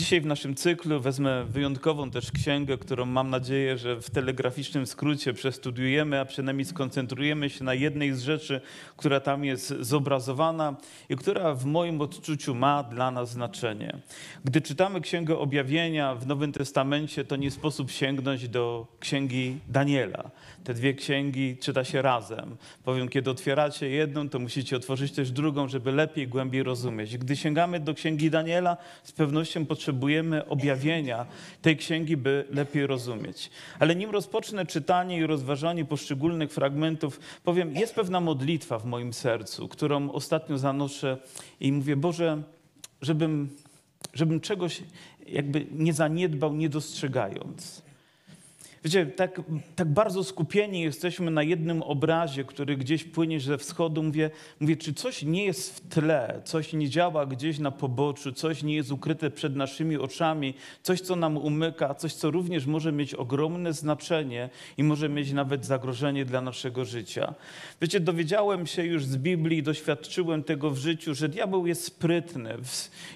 Dzisiaj w naszym cyklu wezmę wyjątkową też księgę, którą mam nadzieję, że w telegraficznym skrócie przestudiujemy, a przynajmniej skoncentrujemy się na jednej z rzeczy, która tam jest zobrazowana i która w moim odczuciu ma dla nas znaczenie. Gdy czytamy Księgę Objawienia w Nowym Testamencie, to nie sposób sięgnąć do Księgi Daniela. Te dwie księgi czyta się razem. Powiem, kiedy otwieracie jedną, to musicie otworzyć też drugą, żeby lepiej, głębiej rozumieć. Gdy sięgamy do Księgi Daniela, z pewnością potrzebujemy objawienia tej księgi, by lepiej rozumieć. Ale nim rozpocznę czytanie i rozważanie poszczególnych fragmentów, powiem, jest pewna modlitwa w moim sercu, którą ostatnio zanoszę i mówię, Boże, żebym, żebym czegoś jakby nie zaniedbał, nie dostrzegając. Wiecie, tak, tak bardzo skupieni jesteśmy na jednym obrazie, który gdzieś płynie ze wschodu. Mówię, mówię, czy coś nie jest w tle, coś nie działa gdzieś na poboczu, coś nie jest ukryte przed naszymi oczami, coś, co nam umyka, coś, co również może mieć ogromne znaczenie i może mieć nawet zagrożenie dla naszego życia. Wiecie, dowiedziałem się już z Biblii, doświadczyłem tego w życiu, że diabeł jest sprytny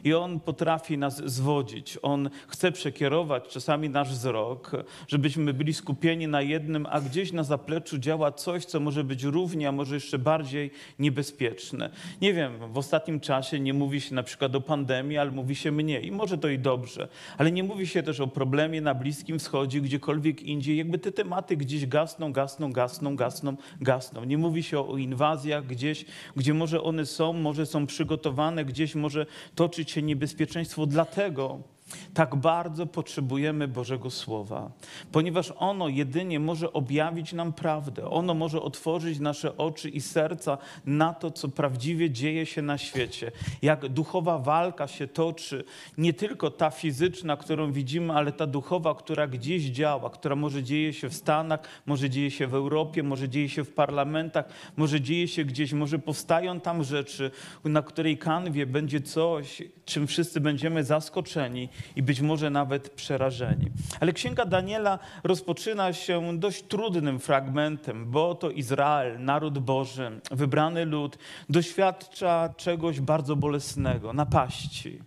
i on potrafi nas zwodzić. On chce przekierować czasami nasz wzrok, żebyśmy byli skupieni na jednym, a gdzieś na zapleczu działa coś, co może być równie, a może jeszcze bardziej niebezpieczne. Nie wiem, w ostatnim czasie nie mówi się na przykład o pandemii, ale mówi się mniej. I może to i dobrze. Ale nie mówi się też o problemie na Bliskim Wschodzie, gdziekolwiek indziej. Jakby te tematy gdzieś gasną, gasną, gasną, gasną, gasną. Nie mówi się o inwazjach gdzieś, gdzie może one są, może są przygotowane, gdzieś może toczyć się niebezpieczeństwo. Dlatego tak bardzo potrzebujemy Bożego Słowa, ponieważ ono jedynie może objawić nam prawdę. Ono może otworzyć nasze oczy i serca na to, co prawdziwie dzieje się na świecie. Jak duchowa walka się toczy, nie tylko ta fizyczna, którą widzimy, ale ta duchowa, która gdzieś działa, która może dzieje się w Stanach, może dzieje się w Europie, może dzieje się w parlamentach, może dzieje się gdzieś, może powstają tam rzeczy, na której kanwie będzie coś, czym wszyscy będziemy zaskoczeni i być może nawet przerażeni. Ale księga Daniela rozpoczyna się dość trudnym fragmentem, bo to Izrael, naród Boży, wybrany lud, doświadcza czegoś bardzo bolesnego napaści,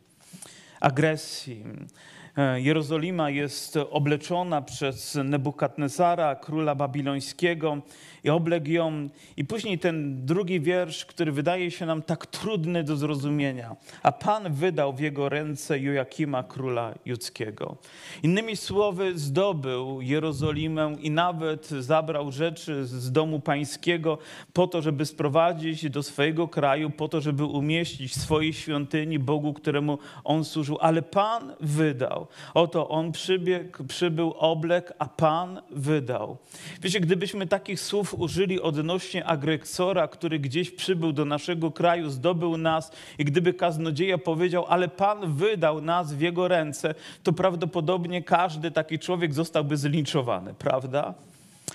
agresji. E, Jerozolima jest obleczona przez Nebukadnezara, króla babilońskiego i obległ ją. I później ten drugi wiersz, który wydaje się nam tak trudny do zrozumienia. A Pan wydał w jego ręce Joakima, króla judzkiego. Innymi słowy, zdobył Jerozolimę i nawet zabrał rzeczy z domu pańskiego po to, żeby sprowadzić do swojego kraju, po to, żeby umieścić w swojej świątyni Bogu, któremu on służył. Ale Pan wydał. Oto on przybiegł, przybył, oblek, a Pan wydał. Wiecie, gdybyśmy takich słów użyli odnośnie agresora, który gdzieś przybył do naszego kraju, zdobył nas i gdyby kaznodzieja powiedział, ale Pan wydał nas w jego ręce, to prawdopodobnie każdy taki człowiek zostałby zlinczowany, prawda?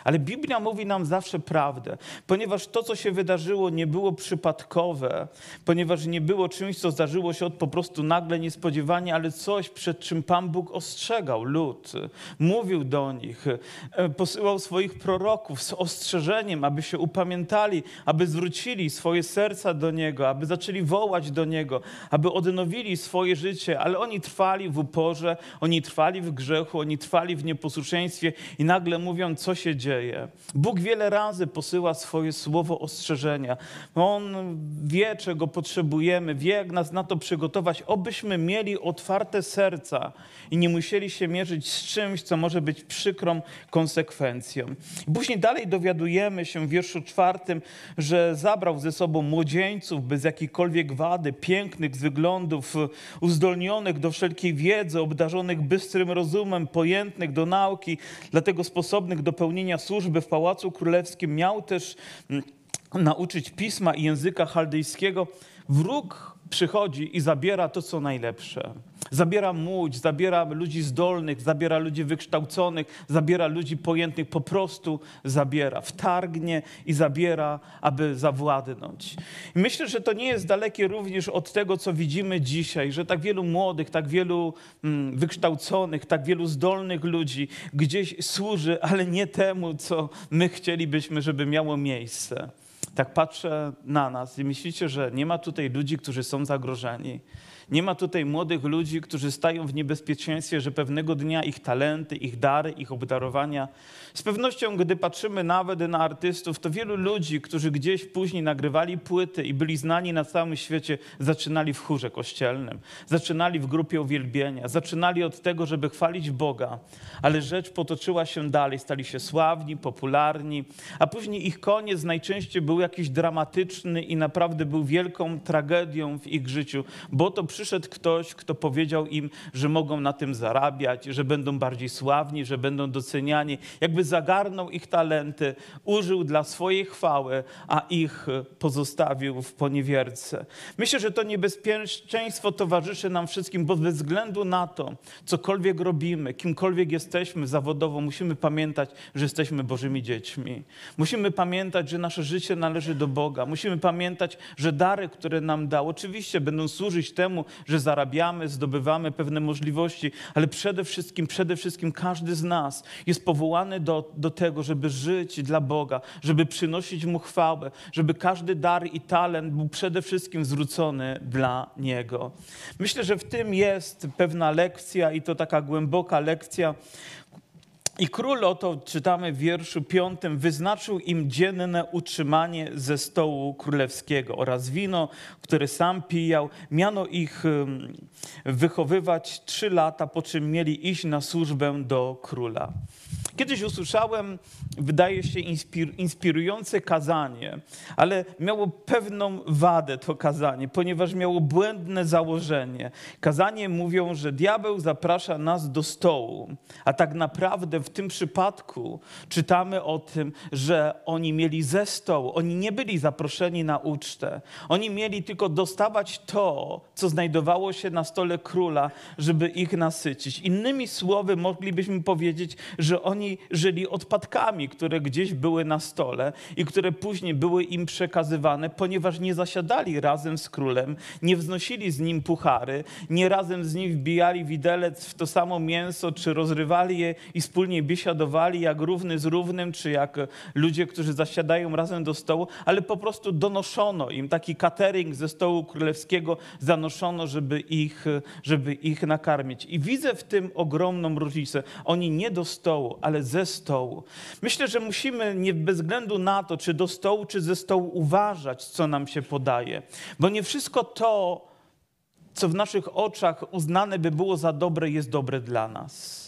Ale Biblia mówi nam zawsze prawdę, ponieważ to, co się wydarzyło, nie było przypadkowe, ponieważ nie było czymś, co zdarzyło się od po prostu nagle, niespodziewanie, ale coś, przed czym Pan Bóg ostrzegał lud, mówił do nich, e, posyłał swoich proroków z ostrzeżeniem, aby się upamiętali, aby zwrócili swoje serca do Niego, aby zaczęli wołać do Niego, aby odnowili swoje życie, ale oni trwali w uporze, oni trwali w grzechu, oni trwali w nieposłuszeństwie i nagle mówią, co się dzieje dzieje. Bóg wiele razy posyła swoje słowo ostrzeżenia. On wie, czego potrzebujemy, wie, jak nas na to przygotować, obyśmy mieli otwarte serca i nie musieli się mierzyć z czymś, co może być przykrą konsekwencją. Później dalej dowiadujemy się w wierszu czwartym, że zabrał ze sobą młodzieńców bez jakiejkolwiek wady, pięknych z wyglądów, uzdolnionych do wszelkiej wiedzy, obdarzonych bystrym rozumem, pojętnych do nauki, dlatego sposobnych do pełnienia służby w Pałacu Królewskim miał też mm, nauczyć pisma i języka chaldejskiego. Wróg przychodzi i zabiera to, co najlepsze. Zabiera młodź, zabiera ludzi zdolnych, zabiera ludzi wykształconych, zabiera ludzi pojętnych, po prostu zabiera. Wtargnie i zabiera, aby zawładnąć. I myślę, że to nie jest dalekie również od tego, co widzimy dzisiaj, że tak wielu młodych, tak wielu mm, wykształconych, tak wielu zdolnych ludzi gdzieś służy, ale nie temu, co my chcielibyśmy, żeby miało miejsce. Tak patrzę na nas i myślicie, że nie ma tutaj ludzi, którzy są zagrożeni. Nie ma tutaj młodych ludzi, którzy stają w niebezpieczeństwie, że pewnego dnia ich talenty, ich dary, ich obdarowania. Z pewnością, gdy patrzymy nawet na artystów, to wielu ludzi, którzy gdzieś później nagrywali płyty i byli znani na całym świecie, zaczynali w chórze kościelnym, zaczynali w grupie uwielbienia, zaczynali od tego, żeby chwalić Boga, ale rzecz potoczyła się dalej, stali się sławni, popularni, a później ich koniec najczęściej był jakiś dramatyczny i naprawdę był wielką tragedią w ich życiu, bo to przyszedł ktoś, kto powiedział im, że mogą na tym zarabiać, że będą bardziej sławni, że będą doceniani. Jakby zagarnął ich talenty, użył dla swojej chwały, a ich pozostawił w poniewierce. Myślę, że to niebezpieczeństwo towarzyszy nam wszystkim, bo bez względu na to, cokolwiek robimy, kimkolwiek jesteśmy zawodowo, musimy pamiętać, że jesteśmy Bożymi dziećmi. Musimy pamiętać, że nasze życie należy do Boga. Musimy pamiętać, że dary, które nam dał, oczywiście będą służyć temu, że zarabiamy, zdobywamy pewne możliwości, ale przede wszystkim, przede wszystkim każdy z nas jest powołany do, do tego, żeby żyć dla Boga, żeby przynosić Mu chwałę, żeby każdy dar i talent był przede wszystkim zwrócony dla Niego. Myślę, że w tym jest pewna lekcja i to taka głęboka lekcja, i król oto, czytamy w wierszu piątym, wyznaczył im dzienne utrzymanie ze stołu królewskiego oraz wino, które sam pijał. Miano ich wychowywać trzy lata, po czym mieli iść na służbę do króla. Kiedyś usłyszałem, wydaje się, inspirujące kazanie, ale miało pewną wadę to kazanie, ponieważ miało błędne założenie. Kazanie mówią, że diabeł zaprasza nas do stołu, a tak naprawdę w tym przypadku czytamy o tym, że oni mieli ze stołu, oni nie byli zaproszeni na ucztę. Oni mieli tylko dostawać to, co znajdowało się na stole króla, żeby ich nasycić. Innymi słowy, moglibyśmy powiedzieć, że oni żyli odpadkami, które gdzieś były na stole i które później były im przekazywane, ponieważ nie zasiadali razem z królem, nie wznosili z nim puchary, nie razem z nim wbijali widelec w to samo mięso, czy rozrywali je i wspólnie biesiadowali jak równy z równym, czy jak ludzie, którzy zasiadają razem do stołu, ale po prostu donoszono im taki catering ze stołu królewskiego, zanoszono, żeby ich, żeby ich nakarmić. I widzę w tym ogromną różnicę. Oni nie do stołu, ale ze stołu. Myślę, że musimy nie bez względu na to, czy do stołu, czy ze stołu uważać, co nam się podaje. Bo nie wszystko to, co w naszych oczach uznane by było za dobre, jest dobre dla nas.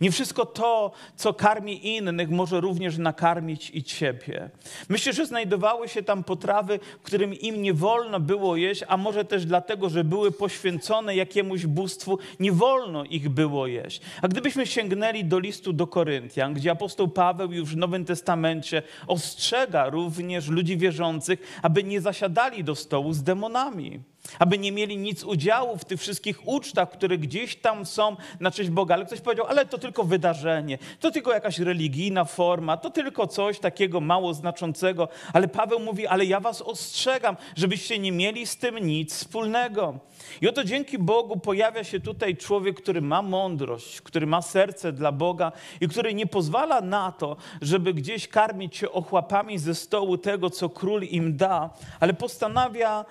Nie wszystko to, co karmi innych, może również nakarmić i ciebie. Myślę, że znajdowały się tam potrawy, którym im nie wolno było jeść, a może też dlatego, że były poświęcone jakiemuś bóstwu, nie wolno ich było jeść. A gdybyśmy sięgnęli do listu do Koryntian, gdzie apostoł Paweł już w Nowym Testamencie ostrzega również ludzi wierzących, aby nie zasiadali do stołu z demonami aby nie mieli nic udziału w tych wszystkich ucztach, które gdzieś tam są na cześć Boga. Ale ktoś powiedział, ale to tylko wydarzenie, to tylko jakaś religijna forma, to tylko coś takiego mało znaczącego. Ale Paweł mówi, ale ja was ostrzegam, żebyście nie mieli z tym nic wspólnego. I oto dzięki Bogu pojawia się tutaj człowiek, który ma mądrość, który ma serce dla Boga i który nie pozwala na to, żeby gdzieś karmić się ochłapami ze stołu tego, co król im da, ale postanawia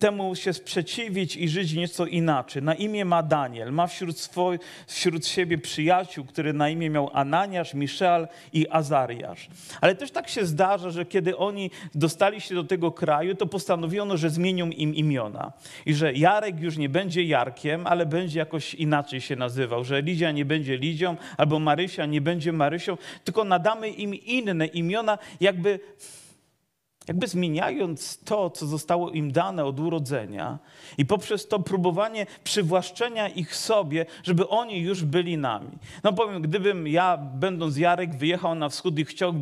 temu się sprzeciwić i żyć nieco inaczej. Na imię ma Daniel, ma wśród, wśród siebie przyjaciół, który na imię miał Ananiasz, Miszel i Azariasz. Ale też tak się zdarza, że kiedy oni dostali się do tego kraju, to postanowiono, że zmienią im imiona i że Jarek już nie będzie Jarkiem, ale będzie jakoś inaczej się nazywał, że Lidia nie będzie Lidią, albo Marysia nie będzie Marysią, tylko nadamy im inne imiona, jakby jakby zmieniając to, co zostało im dane od urodzenia, i poprzez to próbowanie przywłaszczenia ich sobie, żeby oni już byli nami. No powiem, gdybym ja, będąc Jarek, wyjechał na wschód i chciał,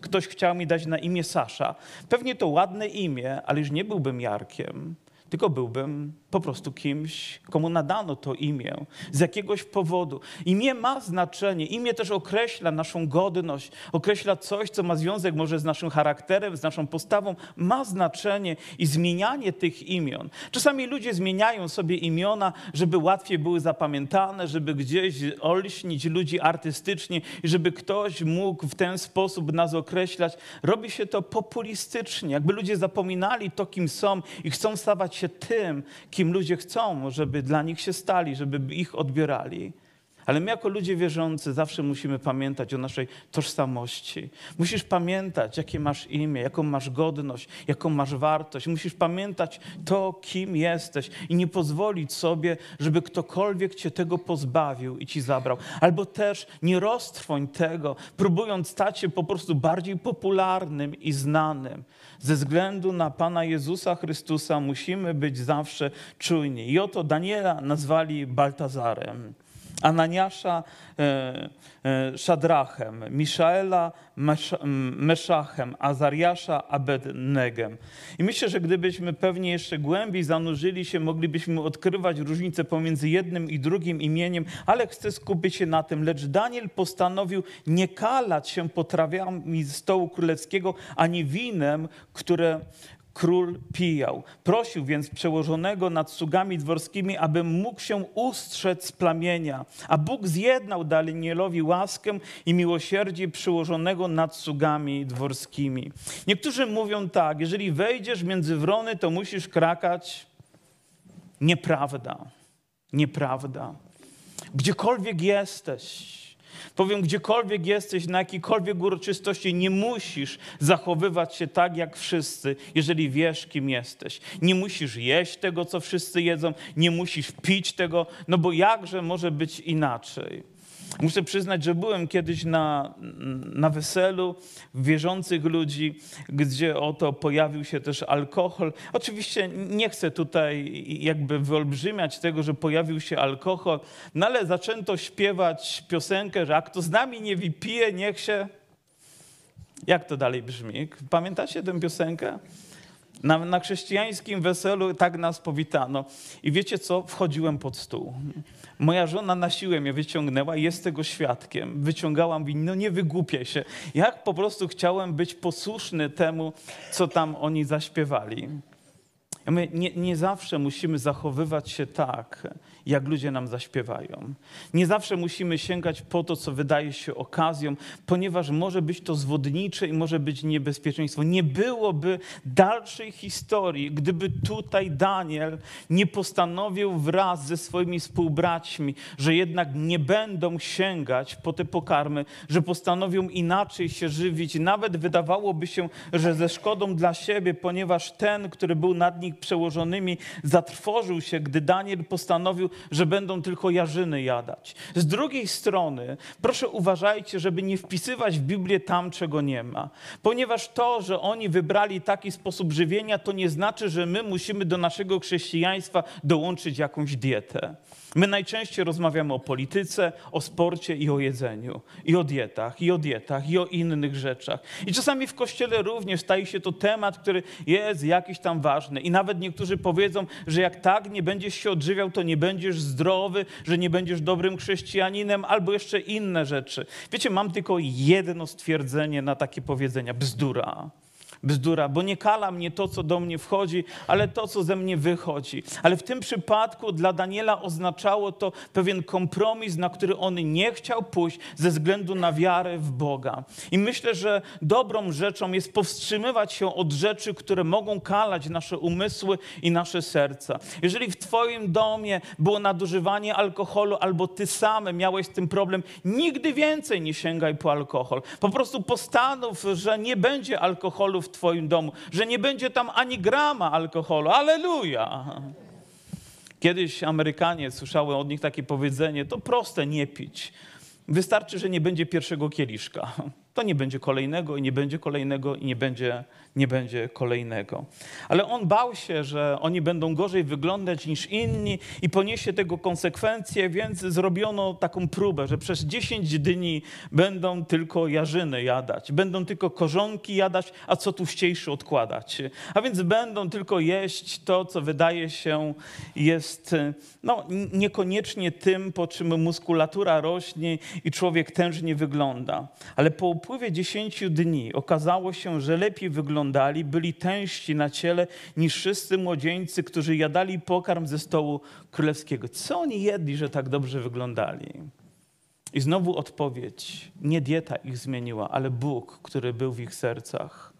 ktoś chciał mi dać na imię Sasza, pewnie to ładne imię, ale już nie byłbym Jarkiem tylko byłbym po prostu kimś, komu nadano to imię z jakiegoś powodu. Imię ma znaczenie, imię też określa naszą godność, określa coś, co ma związek może z naszym charakterem, z naszą postawą, ma znaczenie i zmienianie tych imion. Czasami ludzie zmieniają sobie imiona, żeby łatwiej były zapamiętane, żeby gdzieś olśnić ludzi artystycznie i żeby ktoś mógł w ten sposób nas określać. Robi się to populistycznie, jakby ludzie zapominali to, kim są i chcą stawać się tym, kim ludzie chcą, żeby dla nich się stali, żeby ich odbierali. Ale my, jako ludzie wierzący, zawsze musimy pamiętać o naszej tożsamości. Musisz pamiętać, jakie masz imię, jaką masz godność, jaką masz wartość. Musisz pamiętać to, kim jesteś i nie pozwolić sobie, żeby ktokolwiek cię tego pozbawił i ci zabrał. Albo też nie roztrwoń tego, próbując stać się po prostu bardziej popularnym i znanym. Ze względu na Pana Jezusa Chrystusa musimy być zawsze czujni. I oto Daniela nazwali Baltazarem. Ananiasza e, e, Szadrachem, Miszaela Meszachem, Azariasza Abednegem. I myślę, że gdybyśmy pewnie jeszcze głębiej zanurzyli się, moglibyśmy odkrywać różnicę pomiędzy jednym i drugim imieniem, ale chcę skupić się na tym. Lecz Daniel postanowił nie kalać się potrawami stołu królewskiego, ani winem, które król pijał. Prosił więc przełożonego nad sługami dworskimi, aby mógł się ustrzec plamienia. A Bóg zjednał Danielowi łaskę i miłosierdzie przełożonego nad sługami dworskimi. Niektórzy mówią tak, jeżeli wejdziesz między wrony, to musisz krakać. Nieprawda. Nieprawda. Gdziekolwiek jesteś, Powiem, gdziekolwiek jesteś, na jakiejkolwiek uroczystości, nie musisz zachowywać się tak jak wszyscy, jeżeli wiesz, kim jesteś. Nie musisz jeść tego, co wszyscy jedzą, nie musisz pić tego, no bo jakże może być inaczej. Muszę przyznać, że byłem kiedyś na, na weselu wierzących ludzi, gdzie oto pojawił się też alkohol. Oczywiście nie chcę tutaj jakby wyolbrzymiać tego, że pojawił się alkohol, no ale zaczęto śpiewać piosenkę, że a kto z nami nie wypije, niech się... Jak to dalej brzmi? Pamiętacie tę piosenkę? Na, na chrześcijańskim weselu tak nas powitano. I wiecie co? Wchodziłem pod stół. Moja żona na siłę mnie wyciągnęła i jest tego świadkiem. Wyciągałam win, no nie wygłupię się. Jak po prostu chciałem być posłuszny temu, co tam oni zaśpiewali. My nie, nie zawsze musimy zachowywać się tak, jak ludzie nam zaśpiewają. Nie zawsze musimy sięgać po to, co wydaje się okazją, ponieważ może być to zwodnicze i może być niebezpieczeństwo. Nie byłoby dalszej historii, gdyby tutaj Daniel nie postanowił wraz ze swoimi współbraćmi, że jednak nie będą sięgać po te pokarmy, że postanowią inaczej się żywić. Nawet wydawałoby się, że ze szkodą dla siebie, ponieważ ten, który był nad nich przełożonymi, zatrwożył się, gdy Daniel postanowił, że będą tylko jarzyny jadać. Z drugiej strony, proszę uważajcie, żeby nie wpisywać w Biblię tam, czego nie ma. Ponieważ to, że oni wybrali taki sposób żywienia, to nie znaczy, że my musimy do naszego chrześcijaństwa dołączyć jakąś dietę. My najczęściej rozmawiamy o polityce, o sporcie i o jedzeniu, i o dietach, i o dietach, i o innych rzeczach. I czasami w kościele również staje się to temat, który jest jakiś tam ważny. I nawet niektórzy powiedzą, że jak tak nie będziesz się odżywiał, to nie będziesz zdrowy, że nie będziesz dobrym chrześcijaninem, albo jeszcze inne rzeczy. Wiecie, mam tylko jedno stwierdzenie na takie powiedzenia: bzdura bzdura, bo nie kala mnie to, co do mnie wchodzi, ale to, co ze mnie wychodzi. Ale w tym przypadku dla Daniela oznaczało to pewien kompromis, na który on nie chciał pójść ze względu na wiarę w Boga. I myślę, że dobrą rzeczą jest powstrzymywać się od rzeczy, które mogą kalać nasze umysły i nasze serca. Jeżeli w Twoim domie było nadużywanie alkoholu, albo Ty sam miałeś z tym problem, nigdy więcej nie sięgaj po alkohol. Po prostu postanów, że nie będzie alkoholu w Twoim domu, że nie będzie tam ani grama alkoholu. Aleluja! Kiedyś Amerykanie słyszały od nich takie powiedzenie: to proste nie pić. Wystarczy, że nie będzie pierwszego kieliszka. to nie będzie kolejnego i nie będzie kolejnego i nie będzie, nie będzie kolejnego. Ale on bał się, że oni będą gorzej wyglądać niż inni i poniesie tego konsekwencje, więc zrobiono taką próbę, że przez 10 dni będą tylko jarzyny jadać, będą tylko korzonki jadać, a co tuściejsze odkładać. A więc będą tylko jeść to, co wydaje się jest no, niekoniecznie tym, po czym muskulatura rośnie i człowiek tężnie wygląda. Ale po upływie 10 dni okazało się, że lepiej wyglądali, byli tężsi na ciele niż wszyscy młodzieńcy, którzy jadali pokarm ze stołu królewskiego. Co oni jedli, że tak dobrze wyglądali? I znowu odpowiedź. Nie dieta ich zmieniła, ale Bóg, który był w ich sercach.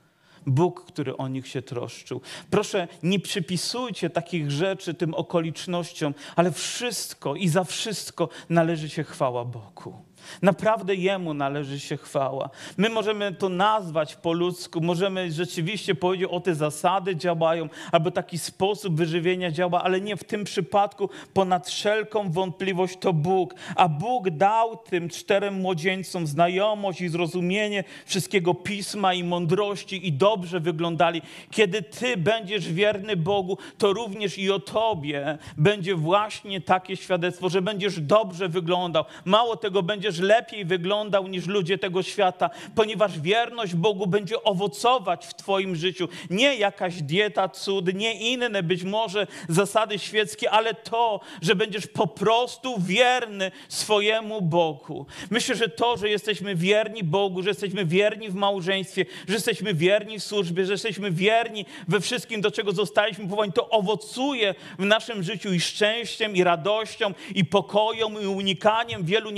Bóg, który o nich się troszczył. Proszę, nie przypisujcie takich rzeczy tym okolicznościom, ale wszystko i za wszystko należy się chwała Bogu. Naprawdę Jemu należy się chwała. My możemy to nazwać po ludzku, możemy rzeczywiście powiedzieć, o te zasady działają, albo taki sposób wyżywienia działa, ale nie w tym przypadku. Ponad wszelką wątpliwość to Bóg. A Bóg dał tym czterem młodzieńcom znajomość i zrozumienie wszystkiego pisma i mądrości i dobrze wyglądali. Kiedy Ty będziesz wierny Bogu, to również i o Tobie będzie właśnie takie świadectwo, że będziesz dobrze wyglądał. Mało tego, będziesz lepiej wyglądał niż ludzie tego świata, ponieważ wierność Bogu będzie owocować w Twoim życiu. Nie jakaś dieta, cud, nie inne być może zasady świeckie, ale to, że będziesz po prostu wierny swojemu Bogu. Myślę, że to, że jesteśmy wierni Bogu, że jesteśmy wierni w małżeństwie, że jesteśmy wierni w służbie, że jesteśmy wierni we wszystkim, do czego zostaliśmy powołani, to owocuje w naszym życiu i szczęściem, i radością, i pokojem, i unikaniem wielu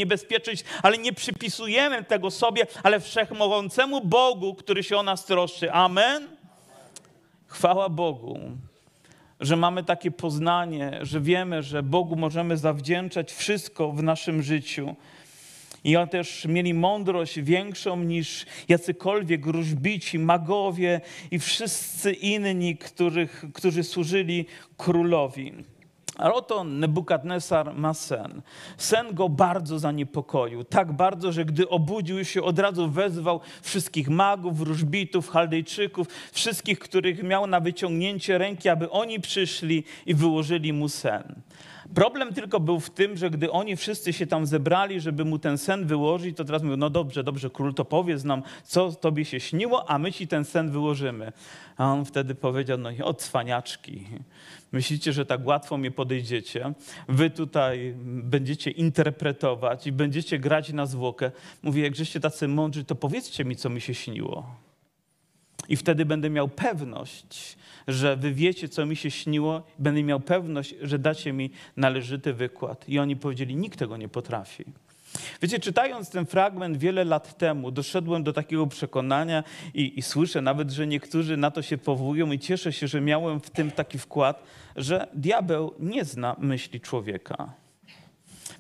ale nie przypisujemy tego sobie, ale wszechmogącemu Bogu, który się o nas troszczy. Amen? Chwała Bogu, że mamy takie poznanie, że wiemy, że Bogu możemy zawdzięczać wszystko w naszym życiu. I oni też mieli mądrość większą niż jacykolwiek wróżbici, magowie i wszyscy inni, których, którzy służyli królowi. Ale oto Nebukadnesar ma sen. Sen go bardzo zaniepokoił. Tak bardzo, że gdy obudził się, od razu wezwał wszystkich magów, wróżbitów, chaldejczyków, wszystkich, których miał na wyciągnięcie ręki, aby oni przyszli i wyłożyli mu sen. Problem tylko był w tym, że gdy oni wszyscy się tam zebrali, żeby mu ten sen wyłożyć, to teraz mówią, no dobrze, dobrze, król, to powiedz nam, co tobie się śniło, a my ci ten sen wyłożymy. A on wtedy powiedział, no i cwaniaczki. Myślicie, że tak łatwo mnie podejdziecie? Wy tutaj będziecie interpretować i będziecie grać na zwłokę. Mówię, jak żeście tacy mądrzy, to powiedzcie mi, co mi się śniło. I wtedy będę miał pewność, że wy wiecie, co mi się śniło, będę miał pewność, że dacie mi należyty wykład. I oni powiedzieli, nikt tego nie potrafi. Wiecie, czytając ten fragment wiele lat temu, doszedłem do takiego przekonania i, i, słyszę nawet, że niektórzy na to się powołują i cieszę się, że miałem w tym taki wkład, że diabeł nie zna myśli człowieka.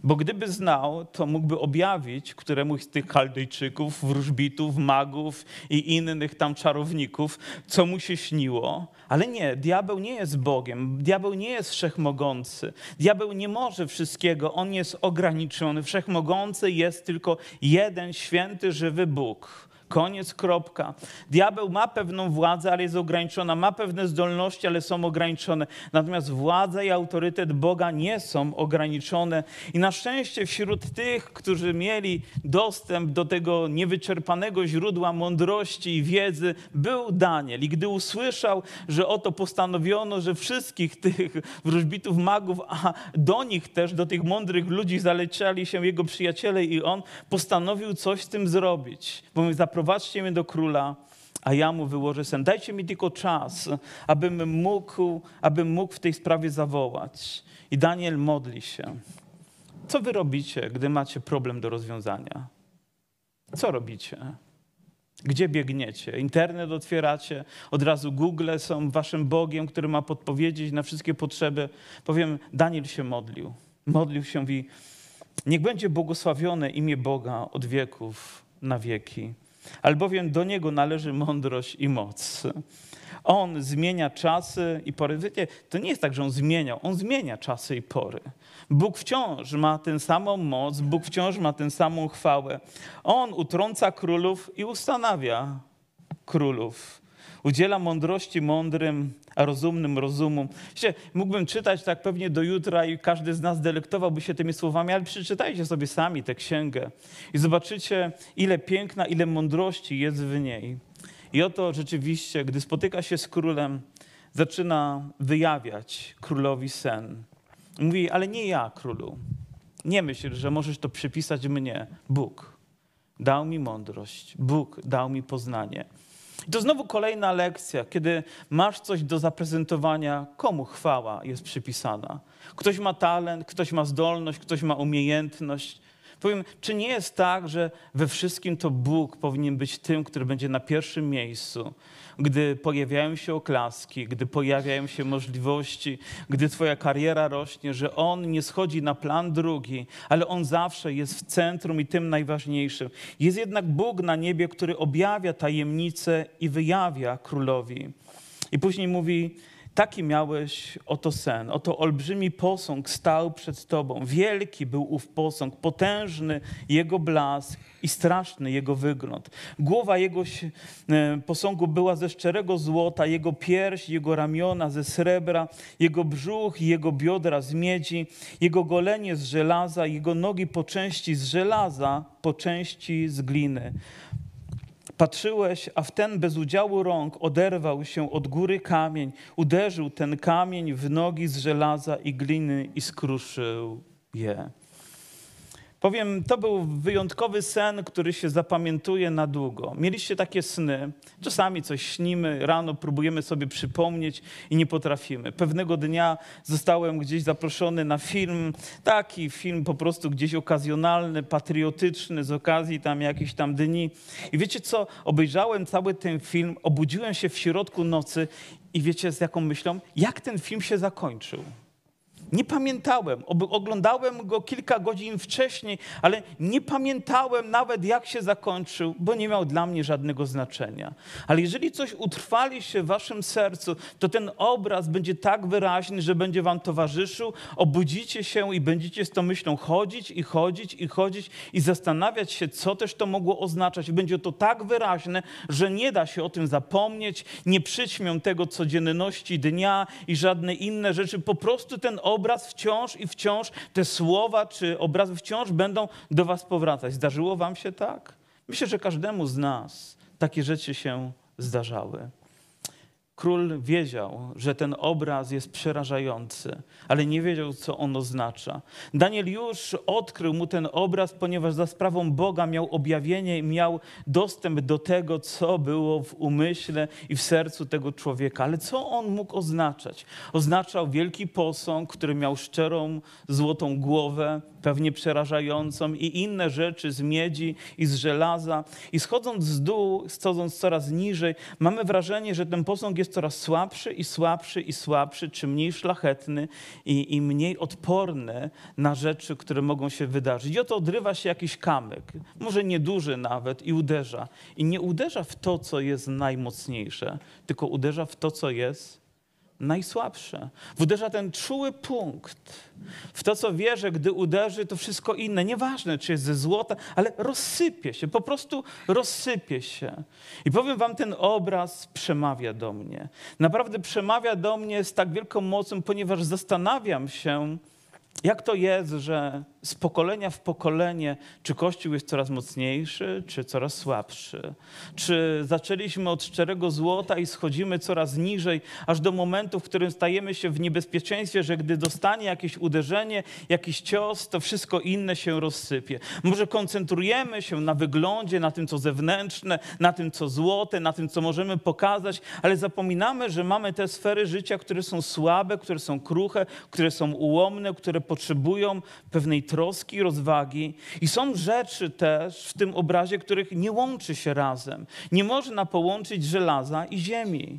Bo gdyby znał, to mógłby objawić któremuś z tych Chaldejczyków, wróżbitów, magów i innych tam czarowników, co mu się śniło. Ale nie, diabeł nie jest Bogiem, diabeł nie jest wszechmogący. Diabeł nie może wszystkiego, on jest ograniczony. Wszechmogący jest tylko jeden święty, żywy Bóg. Koniec, kropka. Diabeł ma pewną władzę, ale jest ograniczona, ma pewne zdolności, ale są ograniczone. Natomiast władza i autorytet Boga nie są ograniczone. I na szczęście wśród tych, którzy mieli dostęp do tego niewyczerpanego źródła mądrości i wiedzy, był Daniel. I gdy usłyszał, że oto postanowiono, że wszystkich tych wróżbitów, magów, a do nich też, do tych mądrych ludzi zaleciali się jego przyjaciele i on postanowił coś z tym zrobić. Bo my zaprowadźcie mnie do króla, a ja mu wyłożę sen. Dajcie mi tylko czas, abym mógł, abym mógł w tej sprawie zawołać. I Daniel modli się. Co wy robicie, gdy macie problem do rozwiązania? Co robicie? Gdzie biegniecie? Internet otwieracie, od razu Google są waszym Bogiem, który ma podpowiedzieć na wszystkie potrzeby. Powiem, Daniel się modlił. Modlił się i niech będzie błogosławione imię Boga od wieków na wieki. Albowiem do Niego należy mądrość i moc. On zmienia czasy i pory. Wiecie, to nie jest tak, że On zmieniał, On zmienia czasy i pory. Bóg wciąż ma tę samą moc, Bóg wciąż ma tę samą chwałę. On utrąca królów i ustanawia królów. Udziela mądrości mądrym, a rozumnym rozumu. Wiecie, mógłbym czytać tak pewnie do jutra i każdy z nas delektowałby się tymi słowami, ale przeczytajcie sobie sami tę księgę i zobaczycie, ile piękna, ile mądrości jest w niej. I oto rzeczywiście, gdy spotyka się z królem, zaczyna wyjawiać królowi sen. Mówi, ale nie ja, królu. Nie myśl, że możesz to przypisać mnie. Bóg dał mi mądrość, Bóg dał mi poznanie. I to znowu kolejna lekcja, kiedy masz coś do zaprezentowania, komu chwała jest przypisana. Ktoś ma talent, ktoś ma zdolność, ktoś ma umiejętność. Powiem, czy nie jest tak, że we wszystkim to Bóg powinien być tym, który będzie na pierwszym miejscu, gdy pojawiają się oklaski, gdy pojawiają się możliwości, gdy Twoja kariera rośnie, że On nie schodzi na plan drugi, ale On zawsze jest w centrum i tym najważniejszym. Jest jednak Bóg na niebie, który objawia tajemnice i wyjawia królowi. I później mówi, Taki miałeś oto sen, oto olbrzymi posąg stał przed tobą. Wielki był ów posąg, potężny jego blask i straszny jego wygląd. Głowa jego e, posągu była ze szczerego złota, jego pierś, jego ramiona ze srebra, jego brzuch i jego biodra z miedzi, jego golenie z żelaza, jego nogi po części z żelaza, po części z gliny. Patrzyłeś, a w ten bez udziału rąk oderwał się od góry kamień, uderzył ten kamień w nogi z żelaza i gliny i skruszył je. Powiem, to był wyjątkowy sen, który się zapamiętuje na długo. Mieliście takie sny, czasami coś śnimy, rano próbujemy sobie przypomnieć i nie potrafimy. Pewnego dnia zostałem gdzieś zaproszony na film, taki film po prostu gdzieś okazjonalny, patriotyczny, z okazji tam jakichś tam dni. I wiecie co, obejrzałem cały ten film, obudziłem się w środku nocy i wiecie z jaką myślą, jak ten film się zakończył. Nie pamiętałem. Oglądałem go kilka godzin wcześniej, ale nie pamiętałem nawet, jak się zakończył, bo nie miał dla mnie żadnego znaczenia. Ale jeżeli coś utrwali się w waszym sercu, to ten obraz będzie tak wyraźny, że będzie wam towarzyszył, obudzicie się i będziecie z tą myślą chodzić i chodzić i chodzić i zastanawiać się, co też to mogło oznaczać. Będzie to tak wyraźne, że nie da się o tym zapomnieć, nie przyćmią tego codzienności dnia i żadne inne rzeczy. Po prostu ten obraz obraz wciąż i wciąż, te słowa czy obrazy wciąż będą do was powracać. Zdarzyło wam się tak? Myślę, że każdemu z nas takie rzeczy się zdarzały. Król wiedział, że ten obraz jest przerażający, ale nie wiedział, co on oznacza. Daniel już odkrył mu ten obraz, ponieważ za sprawą Boga miał objawienie i miał dostęp do tego, co było w umyśle i w sercu tego człowieka. Ale co on mógł oznaczać? Oznaczał wielki posąg, który miał szczerą, złotą głowę, pewnie przerażającą, i inne rzeczy z miedzi i z żelaza. I schodząc z dół, schodząc coraz niżej, mamy wrażenie, że ten posąg jest coraz słabszy i słabszy i słabszy, czy mniej szlachetny i, i mniej odporny na rzeczy, które mogą się wydarzyć. I oto odrywa się jakiś kamyk, może nieduży nawet, i uderza. I nie uderza w to, co jest najmocniejsze, tylko uderza w to, co jest najsłabsze. Uderza ten czuły punkt. W to, co wie, że gdy uderzy, to wszystko inne, nieważne czy jest ze złota, ale rozsypie się, po prostu rozsypie się. I powiem wam, ten obraz przemawia do mnie. Naprawdę przemawia do mnie z tak wielką mocą, ponieważ zastanawiam się, jak to jest, że z pokolenia w pokolenie, czy Kościół jest coraz mocniejszy, czy coraz słabszy? Czy zaczęliśmy od szczerego złota i schodzimy coraz niżej, aż do momentu, w którym stajemy się w niebezpieczeństwie, że gdy dostanie jakieś uderzenie, jakiś cios, to wszystko inne się rozsypie? Może koncentrujemy się na wyglądzie, na tym, co zewnętrzne, na tym, co złote, na tym, co możemy pokazać, ale zapominamy, że mamy te sfery życia, które są słabe, które są kruche, które są ułomne, które potrzebują pewnej troski, rozwagi. I są rzeczy też w tym obrazie, których nie łączy się razem. Nie można połączyć żelaza i ziemi.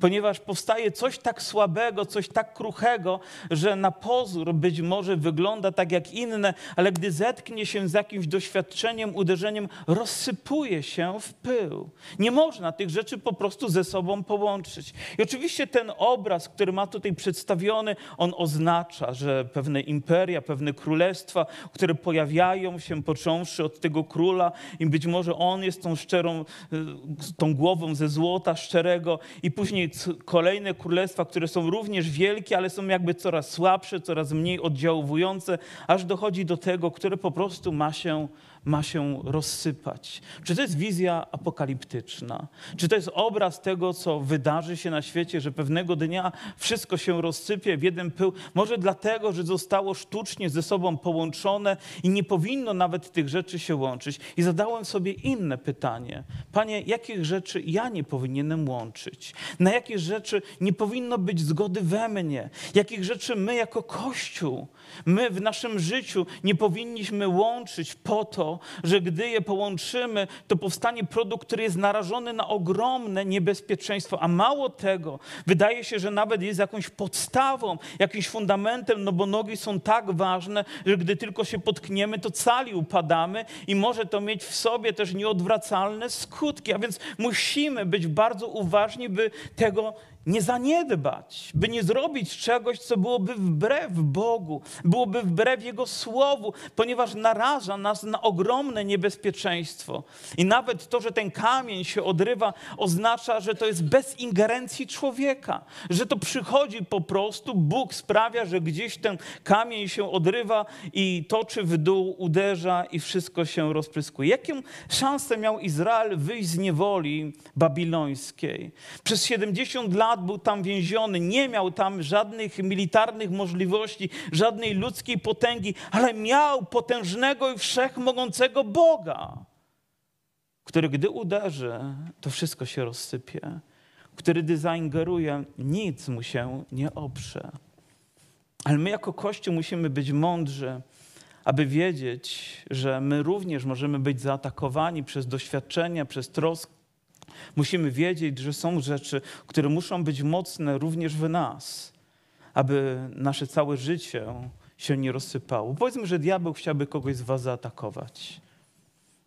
Ponieważ powstaje coś tak słabego, coś tak kruchego, że na pozór być może wygląda tak jak inne, ale gdy zetknie się z jakimś doświadczeniem, uderzeniem, rozsypuje się w pył. Nie można tych rzeczy po prostu ze sobą połączyć. I oczywiście ten obraz, który ma tutaj przedstawiony, on oznacza, że pewne imperia, pewne królestwa, które pojawiają się począwszy od tego króla i być może on jest tą szczerą, y, tą głową ze złota szczerego i później kolejne królestwa, które są również wielkie, ale są jakby coraz słabsze, coraz mniej oddziałujące, aż dochodzi do tego, które po prostu ma się ma się rozsypać? Czy to jest wizja apokaliptyczna? Czy to jest obraz tego, co wydarzy się na świecie, że pewnego dnia wszystko się rozsypie w jeden pył? Może dlatego, że zostało sztucznie ze sobą połączone i nie powinno nawet tych rzeczy się łączyć. I zadałem sobie inne pytanie. Panie, jakich rzeczy ja nie powinienem łączyć? Na jakie rzeczy nie powinno być zgody we mnie? Jakich rzeczy my jako Kościół, my w naszym życiu nie powinniśmy łączyć po to, że gdy je połączymy, to powstanie produkt, który jest narażony na ogromne niebezpieczeństwo. A mało tego, wydaje się, że nawet jest jakąś podstawą, jakimś fundamentem, no bo nogi są tak ważne, że gdy tylko się potkniemy, to cali upadamy i może to mieć w sobie też nieodwracalne skutki. A więc musimy być bardzo uważni, by tego nie zaniedbać, by nie zrobić czegoś, co byłoby wbrew Bogu, byłoby wbrew Jego Słowu, ponieważ naraża nas na ogromne niebezpieczeństwo. I nawet to, że ten kamień się odrywa, oznacza, że to jest bez ingerencji człowieka, że to przychodzi po prostu, Bóg sprawia, że gdzieś ten kamień się odrywa i toczy w dół, uderza i wszystko się rozpryskuje. Jaką szansę miał Izrael wyjść z niewoli babilońskiej? Przez 70 lat lat był tam więziony, nie miał tam żadnych militarnych możliwości, żadnej ludzkiej potęgi, ale miał potężnego i wszechmogącego Boga, który gdy uderzy, to wszystko się rozsypie, który gdy zaingeruje, nic mu się nie oprze. Ale my jako Kościół musimy być mądrzy, aby wiedzieć, że my również możemy być zaatakowani przez doświadczenia, przez troskę, Musimy wiedzieć, że są rzeczy, które muszą być mocne również w nas, aby nasze całe życie się nie rozsypało. Powiedzmy, że diabeł chciałby kogoś z was zaatakować.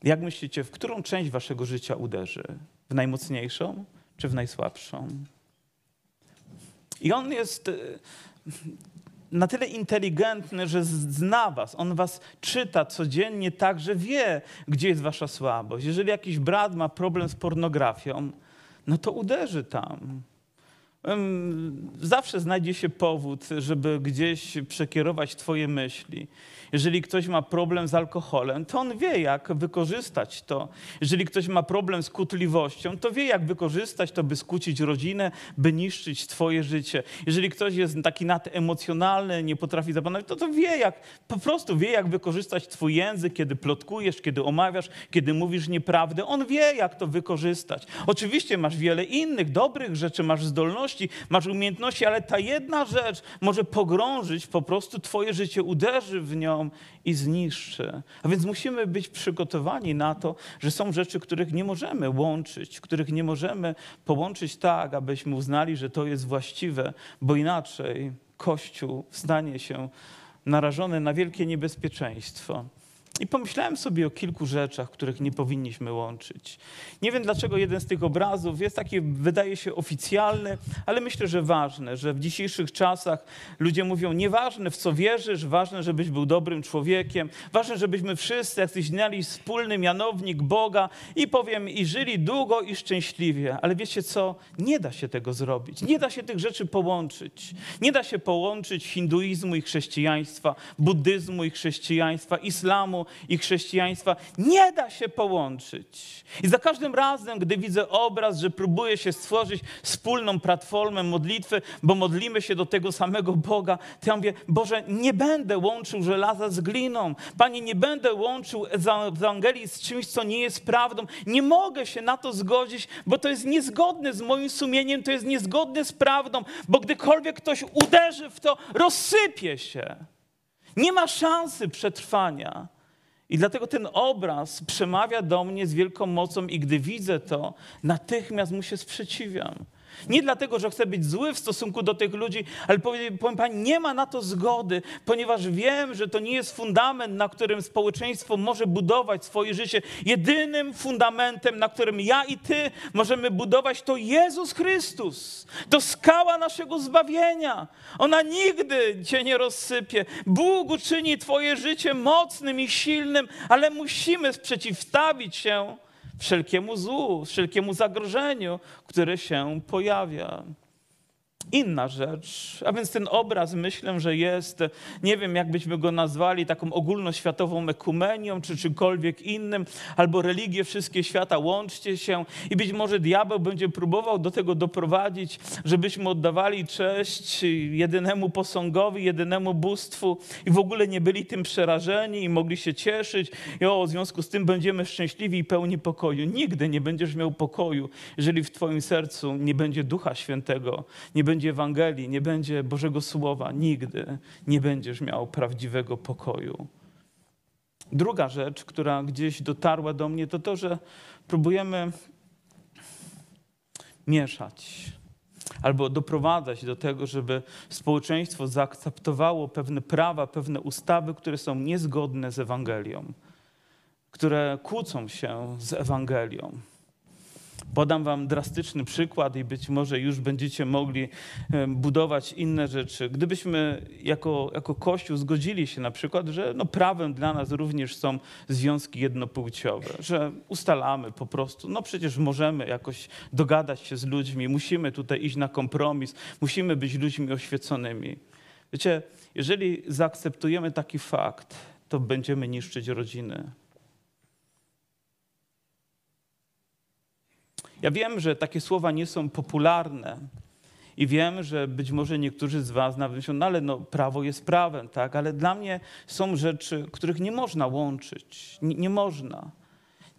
Jak myślicie, w którą część waszego życia uderzy? W najmocniejszą czy w najsłabszą? I on jest na tyle inteligentny, że zna was. On was czyta codziennie tak, że wie, gdzie jest wasza słabość. Jeżeli jakiś brat ma problem z pornografią, no to uderzy tam. Zawsze znajdzie się powód, żeby gdzieś przekierować Twoje myśli. Jeżeli ktoś ma problem z alkoholem, to on wie, jak wykorzystać to. Jeżeli ktoś ma problem z kutliwością, to wie, jak wykorzystać to, by skłócić rodzinę, by niszczyć Twoje życie. Jeżeli ktoś jest taki nademocjonalny, nie potrafi zapanować, to to wie, jak po prostu wie, jak wykorzystać Twój język, kiedy plotkujesz, kiedy omawiasz, kiedy mówisz nieprawdę. On wie, jak to wykorzystać. Oczywiście masz wiele innych dobrych rzeczy, masz zdolności, masz umiejętności, ale ta jedna rzecz może pogrążyć po prostu Twoje życie, uderzy w nią i zniszczy. A więc musimy być przygotowani na to, że są rzeczy, których nie możemy łączyć, których nie możemy połączyć tak, abyśmy uznali, że to jest właściwe, bo inaczej Kościół stanie się narażony na wielkie niebezpieczeństwo. I pomyślałem sobie o kilku rzeczach, których nie powinniśmy łączyć. Nie wiem, dlaczego jeden z tych obrazów jest taki, wydaje się oficjalny, ale myślę, że ważny, że w dzisiejszych czasach ludzie mówią, nieważne w co wierzysz, ważne, żebyś był dobrym człowiekiem, ważne, żebyśmy wszyscy jacyś znali wspólny mianownik Boga i powiem, i żyli długo i szczęśliwie. Ale wiecie co? Nie da się tego zrobić. Nie da się tych rzeczy połączyć. Nie da się połączyć hinduizmu i chrześcijaństwa, buddyzmu i chrześcijaństwa, islamu i chrześcijaństwa nie da się połączyć. I za każdym razem, gdy widzę obraz, że próbuje się stworzyć wspólną platformę modlitwy, bo modlimy się do tego samego Boga, to ja mówię, Boże, nie będę łączył żelaza z gliną. Panie, nie będę łączył Ewangelii z czymś, co nie jest prawdą. Nie mogę się na to zgodzić, bo to jest niezgodne z moim sumieniem, to jest niezgodne z prawdą, bo gdykolwiek ktoś uderzy w to, rozsypie się. Nie ma szansy przetrwania. I dlatego ten obraz przemawia do mnie z wielką mocą, i gdy widzę to, natychmiast mu się sprzeciwiam. Nie dlatego, że chcę być zły w stosunku do tych ludzi, ale powiem, powiem Pani, nie ma na to zgody, ponieważ wiem, że to nie jest fundament, na którym społeczeństwo może budować swoje życie. Jedynym fundamentem, na którym ja i Ty możemy budować, to Jezus Chrystus. To skała naszego zbawienia. Ona nigdy Cię nie rozsypie. Bóg uczyni Twoje życie mocnym i silnym, ale musimy sprzeciwstawić się wszelkiemu złu, wszelkiemu zagrożeniu, które się pojawia inna rzecz. A więc ten obraz myślę, że jest, nie wiem jak byśmy go nazwali, taką ogólnoświatową ekumenią, czy czymkolwiek innym, albo religie wszystkie świata, łączcie się i być może diabeł będzie próbował do tego doprowadzić, żebyśmy oddawali cześć jedynemu posągowi, jedynemu bóstwu i w ogóle nie byli tym przerażeni i mogli się cieszyć i o, w związku z tym będziemy szczęśliwi i pełni pokoju. Nigdy nie będziesz miał pokoju, jeżeli w twoim sercu nie będzie Ducha Świętego, nie będzie będzie Ewangelii, nie będzie Bożego Słowa, nigdy nie będziesz miał prawdziwego pokoju. Druga rzecz, która gdzieś dotarła do mnie, to to, że próbujemy mieszać albo doprowadzać do tego, żeby społeczeństwo zaakceptowało pewne prawa, pewne ustawy, które są niezgodne z Ewangelią, które kłócą się z Ewangelią. Podam Wam drastyczny przykład i być może już będziecie mogli budować inne rzeczy. Gdybyśmy jako, jako Kościół zgodzili się na przykład, że no prawem dla nas również są związki jednopłciowe, że ustalamy po prostu, no przecież możemy jakoś dogadać się z ludźmi, musimy tutaj iść na kompromis, musimy być ludźmi oświeconymi. Wiecie, jeżeli zaakceptujemy taki fakt, to będziemy niszczyć rodziny Ja wiem, że takie słowa nie są popularne i wiem, że być może niektórzy z was nawet myślą, no ale no, prawo jest prawem, tak? Ale dla mnie są rzeczy, których nie można łączyć. Nie, nie można.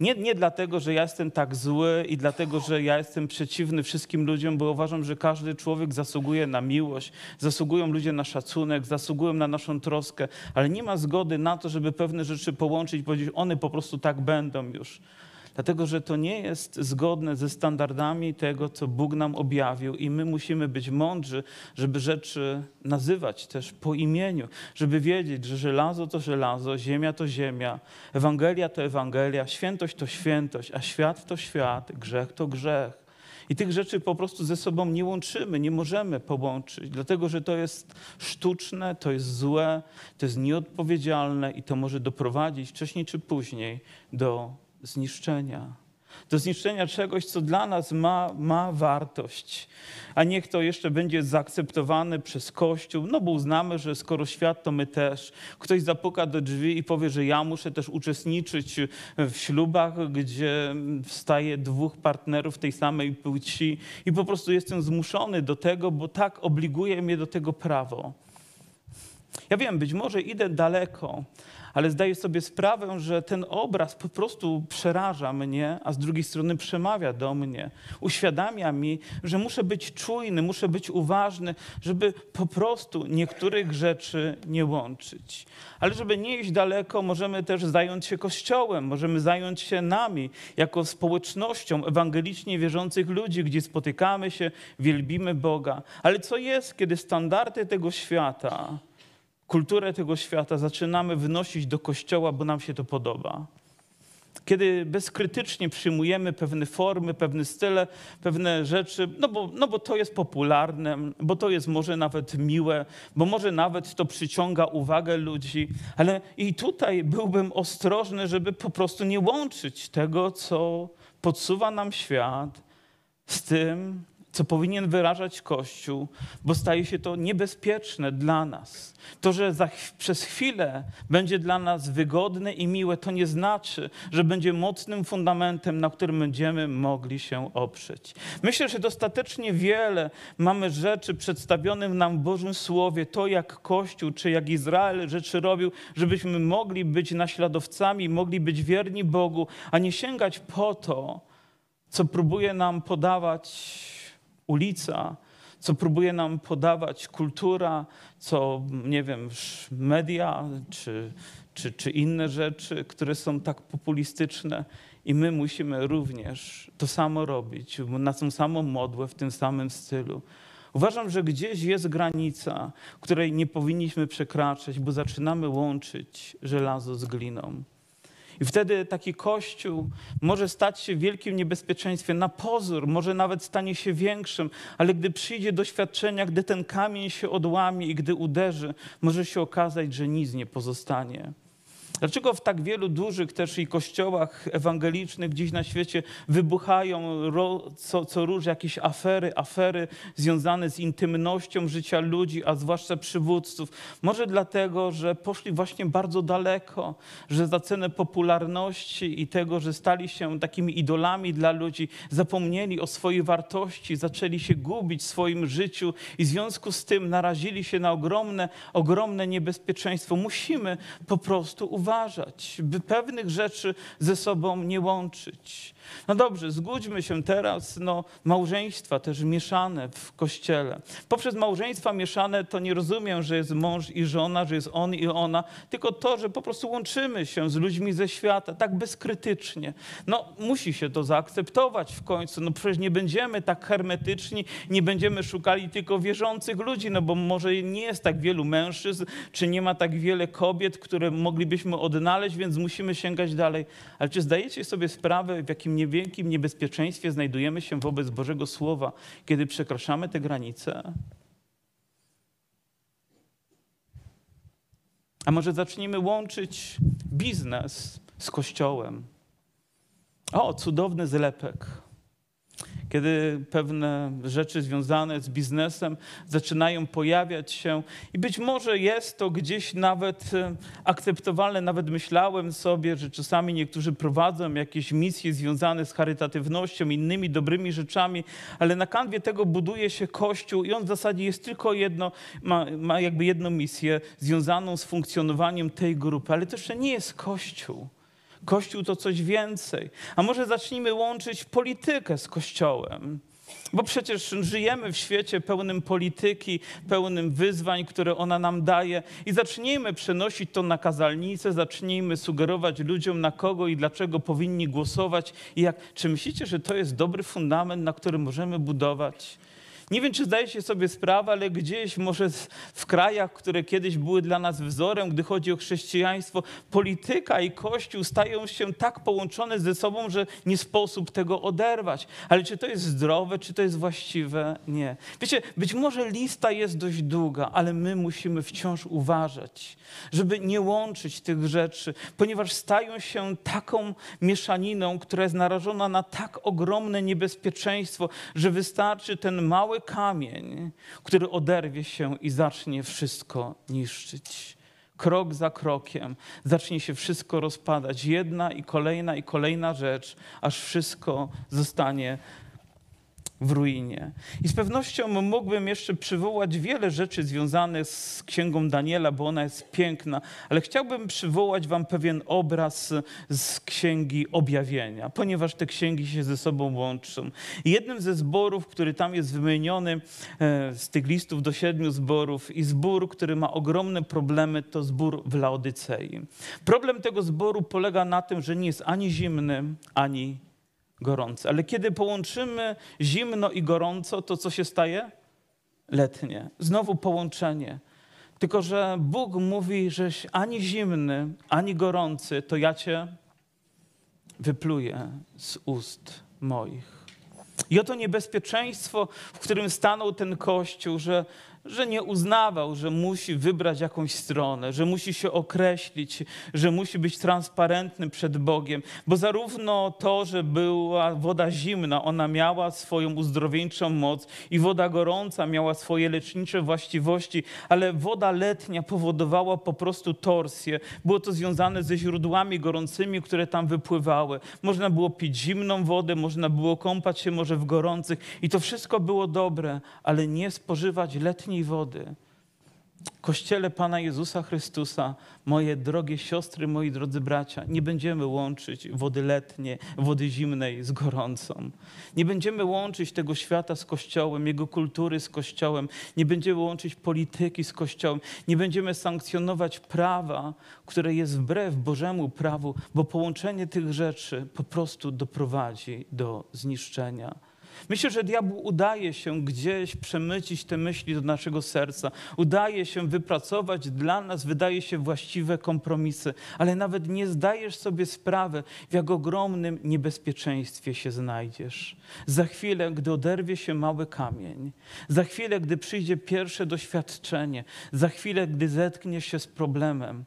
Nie, nie dlatego, że ja jestem tak zły i dlatego, że ja jestem przeciwny wszystkim ludziom, bo uważam, że każdy człowiek zasługuje na miłość, zasługują ludzie na szacunek, zasługują na naszą troskę, ale nie ma zgody na to, żeby pewne rzeczy połączyć i powiedzieć, one po prostu tak będą już dlatego że to nie jest zgodne ze standardami tego, co Bóg nam objawił, i my musimy być mądrzy, żeby rzeczy nazywać też po imieniu, żeby wiedzieć, że żelazo to żelazo, ziemia to ziemia, Ewangelia to Ewangelia, świętość to świętość, a świat to świat, grzech to grzech. I tych rzeczy po prostu ze sobą nie łączymy, nie możemy połączyć, dlatego że to jest sztuczne, to jest złe, to jest nieodpowiedzialne i to może doprowadzić wcześniej czy później do zniszczenia. Do zniszczenia czegoś, co dla nas ma, ma wartość. A niech to jeszcze będzie zaakceptowane przez Kościół, no bo uznamy, że skoro świat, to my też. Ktoś zapuka do drzwi i powie, że ja muszę też uczestniczyć w ślubach, gdzie wstaje dwóch partnerów tej samej płci i po prostu jestem zmuszony do tego, bo tak obliguje mnie do tego prawo. Ja wiem, być może idę daleko, ale zdaję sobie sprawę, że ten obraz po prostu przeraża mnie, a z drugiej strony przemawia do mnie. Uświadamia mi, że muszę być czujny, muszę być uważny, żeby po prostu niektórych rzeczy nie łączyć. Ale żeby nie iść daleko, możemy też zająć się Kościołem, możemy zająć się nami, jako społecznością ewangelicznie wierzących ludzi, gdzie spotykamy się, wielbimy Boga. Ale co jest, kiedy standardy tego świata, kulturę tego świata zaczynamy wynosić do kościoła, bo nam się to podoba. Kiedy bezkrytycznie przyjmujemy pewne formy, pewne style, pewne rzeczy, no bo, no bo to jest popularne, bo to jest może nawet miłe, bo może nawet to przyciąga uwagę ludzi, ale i tutaj byłbym ostrożny, żeby po prostu nie łączyć tego, co podsuwa nam świat, z tym, co powinien wyrażać Kościół, bo staje się to niebezpieczne dla nas. To, że za, przez chwilę będzie dla nas wygodne i miłe, to nie znaczy, że będzie mocnym fundamentem, na którym będziemy mogli się oprzeć. Myślę, że dostatecznie wiele mamy rzeczy przedstawionych nam w Bożym Słowie, to jak Kościół czy jak Izrael rzeczy robił, żebyśmy mogli być naśladowcami, mogli być wierni Bogu, a nie sięgać po to, co próbuje nam podawać ulica, co próbuje nam podawać kultura, co, nie wiem, media czy, czy, czy inne rzeczy, które są tak populistyczne. I my musimy również to samo robić, na tą samą modłę, w tym samym stylu. Uważam, że gdzieś jest granica, której nie powinniśmy przekraczać, bo zaczynamy łączyć żelazo z gliną. I wtedy taki kościół może stać się wielkim niebezpieczeństwem. Na pozór może nawet stanie się większym, ale gdy przyjdzie doświadczenia, gdy ten kamień się odłamie i gdy uderzy, może się okazać, że nic nie pozostanie. Dlaczego w tak wielu dużych też i kościołach ewangelicznych gdzieś na świecie wybuchają co, co róż jakieś afery, afery związane z intymnością życia ludzi, a zwłaszcza przywódców? Może dlatego, że poszli właśnie bardzo daleko, że za cenę popularności i tego, że stali się takimi idolami dla ludzi, zapomnieli o swojej wartości, zaczęli się gubić w swoim życiu i w związku z tym narazili się na ogromne, ogromne niebezpieczeństwo. Musimy po prostu uważać by pewnych rzeczy ze sobą nie łączyć. No dobrze, zgódźmy się teraz, no małżeństwa też mieszane w kościele. Poprzez małżeństwa mieszane to nie rozumiem, że jest mąż i żona, że jest on i ona, tylko to, że po prostu łączymy się z ludźmi ze świata, tak bezkrytycznie. No musi się to zaakceptować w końcu, no przecież nie będziemy tak hermetyczni, nie będziemy szukali tylko wierzących ludzi, no bo może nie jest tak wielu mężczyzn, czy nie ma tak wiele kobiet, które moglibyśmy odnaleźć, więc musimy sięgać dalej. Ale czy zdajecie sobie sprawę, w jakim niewielkim niebezpieczeństwie znajdujemy się wobec Bożego Słowa, kiedy przekraczamy te granice? A może zacznijmy łączyć biznes z kościołem? O, cudowny zlepek kiedy pewne rzeczy związane z biznesem zaczynają pojawiać się i być może jest to gdzieś nawet e, akceptowalne, nawet myślałem sobie, że czasami niektórzy prowadzą jakieś misje związane z charytatywnością, innymi dobrymi rzeczami, ale na kanwie tego buduje się Kościół i on w zasadzie jest tylko jedno, ma, ma jakby jedną misję związaną z funkcjonowaniem tej grupy, ale to jeszcze nie jest Kościół. Kościół to coś więcej. A może zacznijmy łączyć politykę z Kościołem. Bo przecież żyjemy w świecie pełnym polityki, pełnym wyzwań, które ona nam daje, i zacznijmy przenosić to na kazalnicę, zacznijmy sugerować ludziom, na kogo i dlaczego powinni głosować. I jak, czy myślicie, że to jest dobry fundament, na którym możemy budować? Nie wiem, czy zdajecie sobie sprawę, ale gdzieś może w krajach, które kiedyś były dla nas wzorem, gdy chodzi o chrześcijaństwo, polityka i Kościół stają się tak połączone ze sobą, że nie sposób tego oderwać. Ale czy to jest zdrowe, czy to jest właściwe? Nie. Wiecie, być może lista jest dość długa, ale my musimy wciąż uważać, żeby nie łączyć tych rzeczy, ponieważ stają się taką mieszaniną, która jest narażona na tak ogromne niebezpieczeństwo, że wystarczy ten mały mały kamień, który oderwie się i zacznie wszystko niszczyć. Krok za krokiem zacznie się wszystko rozpadać. Jedna i kolejna i kolejna rzecz, aż wszystko zostanie w ruinie. I z pewnością mógłbym jeszcze przywołać wiele rzeczy związanych z księgą Daniela, bo ona jest piękna, ale chciałbym przywołać wam pewien obraz z księgi objawienia, ponieważ te księgi się ze sobą łączą. Jednym ze zborów, który tam jest wymieniony e, z tych listów do siedmiu zborów i zbór, który ma ogromne problemy, to zbór w Laodycei. Problem tego zboru polega na tym, że nie jest ani zimny, ani gorące. Ale kiedy połączymy zimno i gorąco, to co się staje? Letnie. Znowu połączenie. Tylko, że Bóg mówi, żeś ani zimny, ani gorący, to ja cię wypluję z ust moich. I oto niebezpieczeństwo, w którym stanął ten Kościół, że że nie uznawał, że musi wybrać jakąś stronę, że musi się określić, że musi być transparentny przed Bogiem, bo zarówno to, że była woda zimna, ona miała swoją uzdrowieńczą moc i woda gorąca miała swoje lecznicze właściwości, ale woda letnia powodowała po prostu torsję. Było to związane ze źródłami gorącymi, które tam wypływały. Można było pić zimną wodę, można było kąpać się może w gorących i to wszystko było dobre, ale nie spożywać letniej wody. Kościele Pana Jezusa Chrystusa, moje drogie siostry, moi drodzy bracia, nie będziemy łączyć wody letniej, wody zimnej z gorącą. Nie będziemy łączyć tego świata z Kościołem, jego kultury z Kościołem. Nie będziemy łączyć polityki z Kościołem. Nie będziemy sankcjonować prawa, które jest wbrew Bożemu prawu, bo połączenie tych rzeczy po prostu doprowadzi do zniszczenia. Myślę, że diabłu udaje się gdzieś przemycić te myśli do naszego serca, udaje się wypracować dla nas, wydaje się właściwe kompromisy, ale nawet nie zdajesz sobie sprawy, w jak ogromnym niebezpieczeństwie się znajdziesz. Za chwilę, gdy oderwie się mały kamień, za chwilę, gdy przyjdzie pierwsze doświadczenie, za chwilę, gdy zetkniesz się z problemem,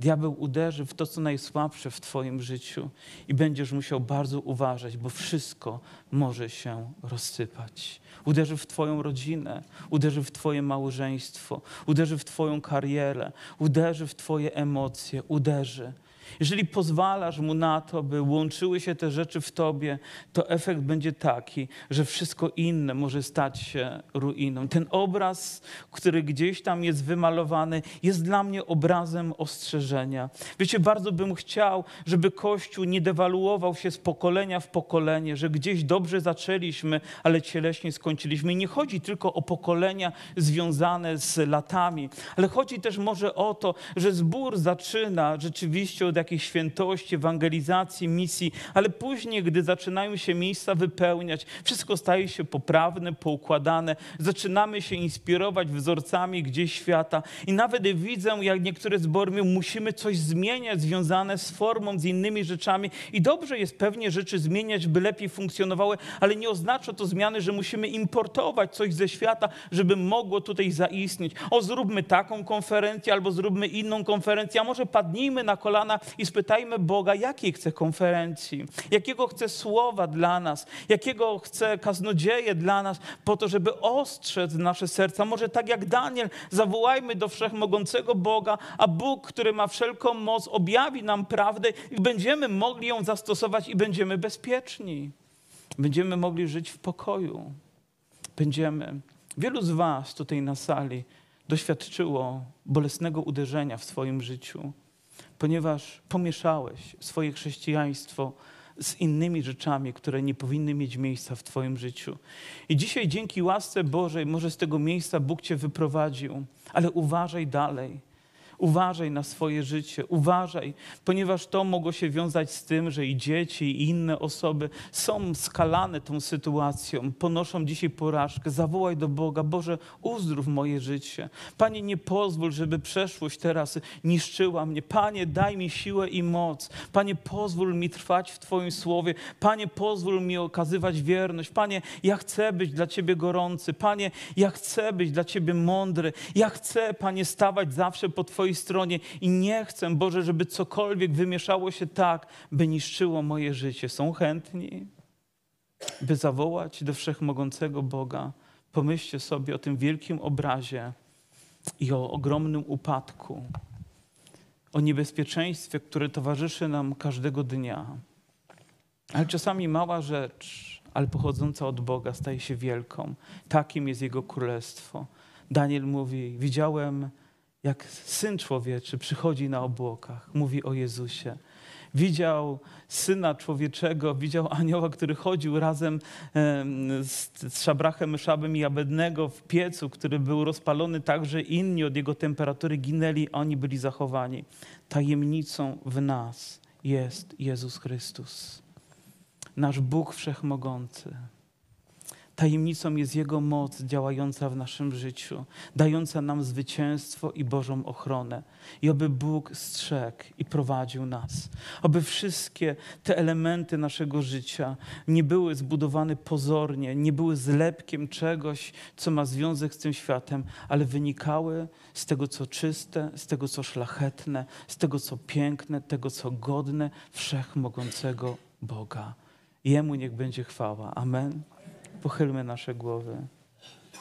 Diabeł uderzy w to, co najsłabsze w Twoim życiu i będziesz musiał bardzo uważać, bo wszystko może się rozsypać. Uderzy w Twoją rodzinę, uderzy w Twoje małżeństwo, uderzy w Twoją karierę, uderzy w Twoje emocje, uderzy. Jeżeli pozwalasz mu na to, by łączyły się te rzeczy w tobie, to efekt będzie taki, że wszystko inne może stać się ruiną. Ten obraz, który gdzieś tam jest wymalowany, jest dla mnie obrazem ostrzeżenia. Wiecie, bardzo bym chciał, żeby Kościół nie dewaluował się z pokolenia w pokolenie, że gdzieś dobrze zaczęliśmy, ale cieleśnie skończyliśmy. I nie chodzi tylko o pokolenia związane z latami, ale chodzi też może o to, że zbór zaczyna rzeczywiście od jakiejś świętości, ewangelizacji, misji, ale później, gdy zaczynają się miejsca wypełniać, wszystko staje się poprawne, poukładane, zaczynamy się inspirować wzorcami gdzieś świata. I nawet widzę, jak niektóre zbory mówią, musimy coś zmieniać związane z formą, z innymi rzeczami. I dobrze jest pewnie rzeczy zmieniać, by lepiej funkcjonowały, ale nie oznacza to zmiany, że musimy importować coś ze świata, żeby mogło tutaj zaistnieć. O, zróbmy taką konferencję albo zróbmy inną konferencję, a może padnijmy na kolana i spytajmy Boga, jakiej chce konferencji, jakiego chce słowa dla nas, jakiego chce kaznodzieje dla nas, po to, żeby ostrzec nasze serca. Może tak jak Daniel, zawołajmy do wszechmogącego Boga, a Bóg, który ma wszelką moc, objawi nam prawdę i będziemy mogli ją zastosować i będziemy bezpieczni. Będziemy mogli żyć w pokoju. Będziemy. Wielu z Was tutaj na sali doświadczyło bolesnego uderzenia w swoim życiu ponieważ pomieszałeś swoje chrześcijaństwo z innymi rzeczami, które nie powinny mieć miejsca w Twoim życiu. I dzisiaj dzięki łasce Bożej, może z tego miejsca Bóg Cię wyprowadził, ale uważaj dalej Uważaj na swoje życie, uważaj, ponieważ to mogło się wiązać z tym, że i dzieci, i inne osoby są skalane tą sytuacją, ponoszą dzisiaj porażkę. Zawołaj do Boga, Boże, uzdrów moje życie. Panie, nie pozwól, żeby przeszłość teraz niszczyła mnie. Panie, daj mi siłę i moc. Panie, pozwól mi trwać w Twoim słowie. Panie, pozwól mi okazywać wierność. Panie, ja chcę być dla Ciebie gorący. Panie, ja chcę być dla Ciebie mądry. Ja chcę, Panie, stawać zawsze po Twojej Twojej stronie i nie chcę, Boże, żeby cokolwiek wymieszało się tak, by niszczyło moje życie. Są chętni, by zawołać do wszechmogącego Boga. Pomyślcie sobie o tym wielkim obrazie i o ogromnym upadku, o niebezpieczeństwie, które towarzyszy nam każdego dnia. Ale czasami mała rzecz, ale pochodząca od Boga, staje się wielką. Takim jest Jego królestwo. Daniel mówi: Widziałem jak Syn Człowieczy przychodzi na obłokach, mówi o Jezusie. Widział Syna Człowieczego, widział anioła, który chodził razem z, Szabrachem, Szabem i Abednego w piecu, który był rozpalony tak, że inni od jego temperatury ginęli, a oni byli zachowani. Tajemnicą w nas jest Jezus Chrystus, nasz Bóg Wszechmogący. Tajemnicą jest Jego moc działająca w naszym życiu, dająca nam zwycięstwo i Bożą ochronę. I oby Bóg strzegł i prowadził nas. Oby wszystkie te elementy naszego życia nie były zbudowane pozornie, nie były zlepkiem czegoś, co ma związek z tym światem, ale wynikały z tego, co czyste, z tego, co szlachetne, z tego, co piękne, tego, co godne wszechmogącego Boga. Jemu niech będzie chwała. Amen. Pochylmy nasze głowy.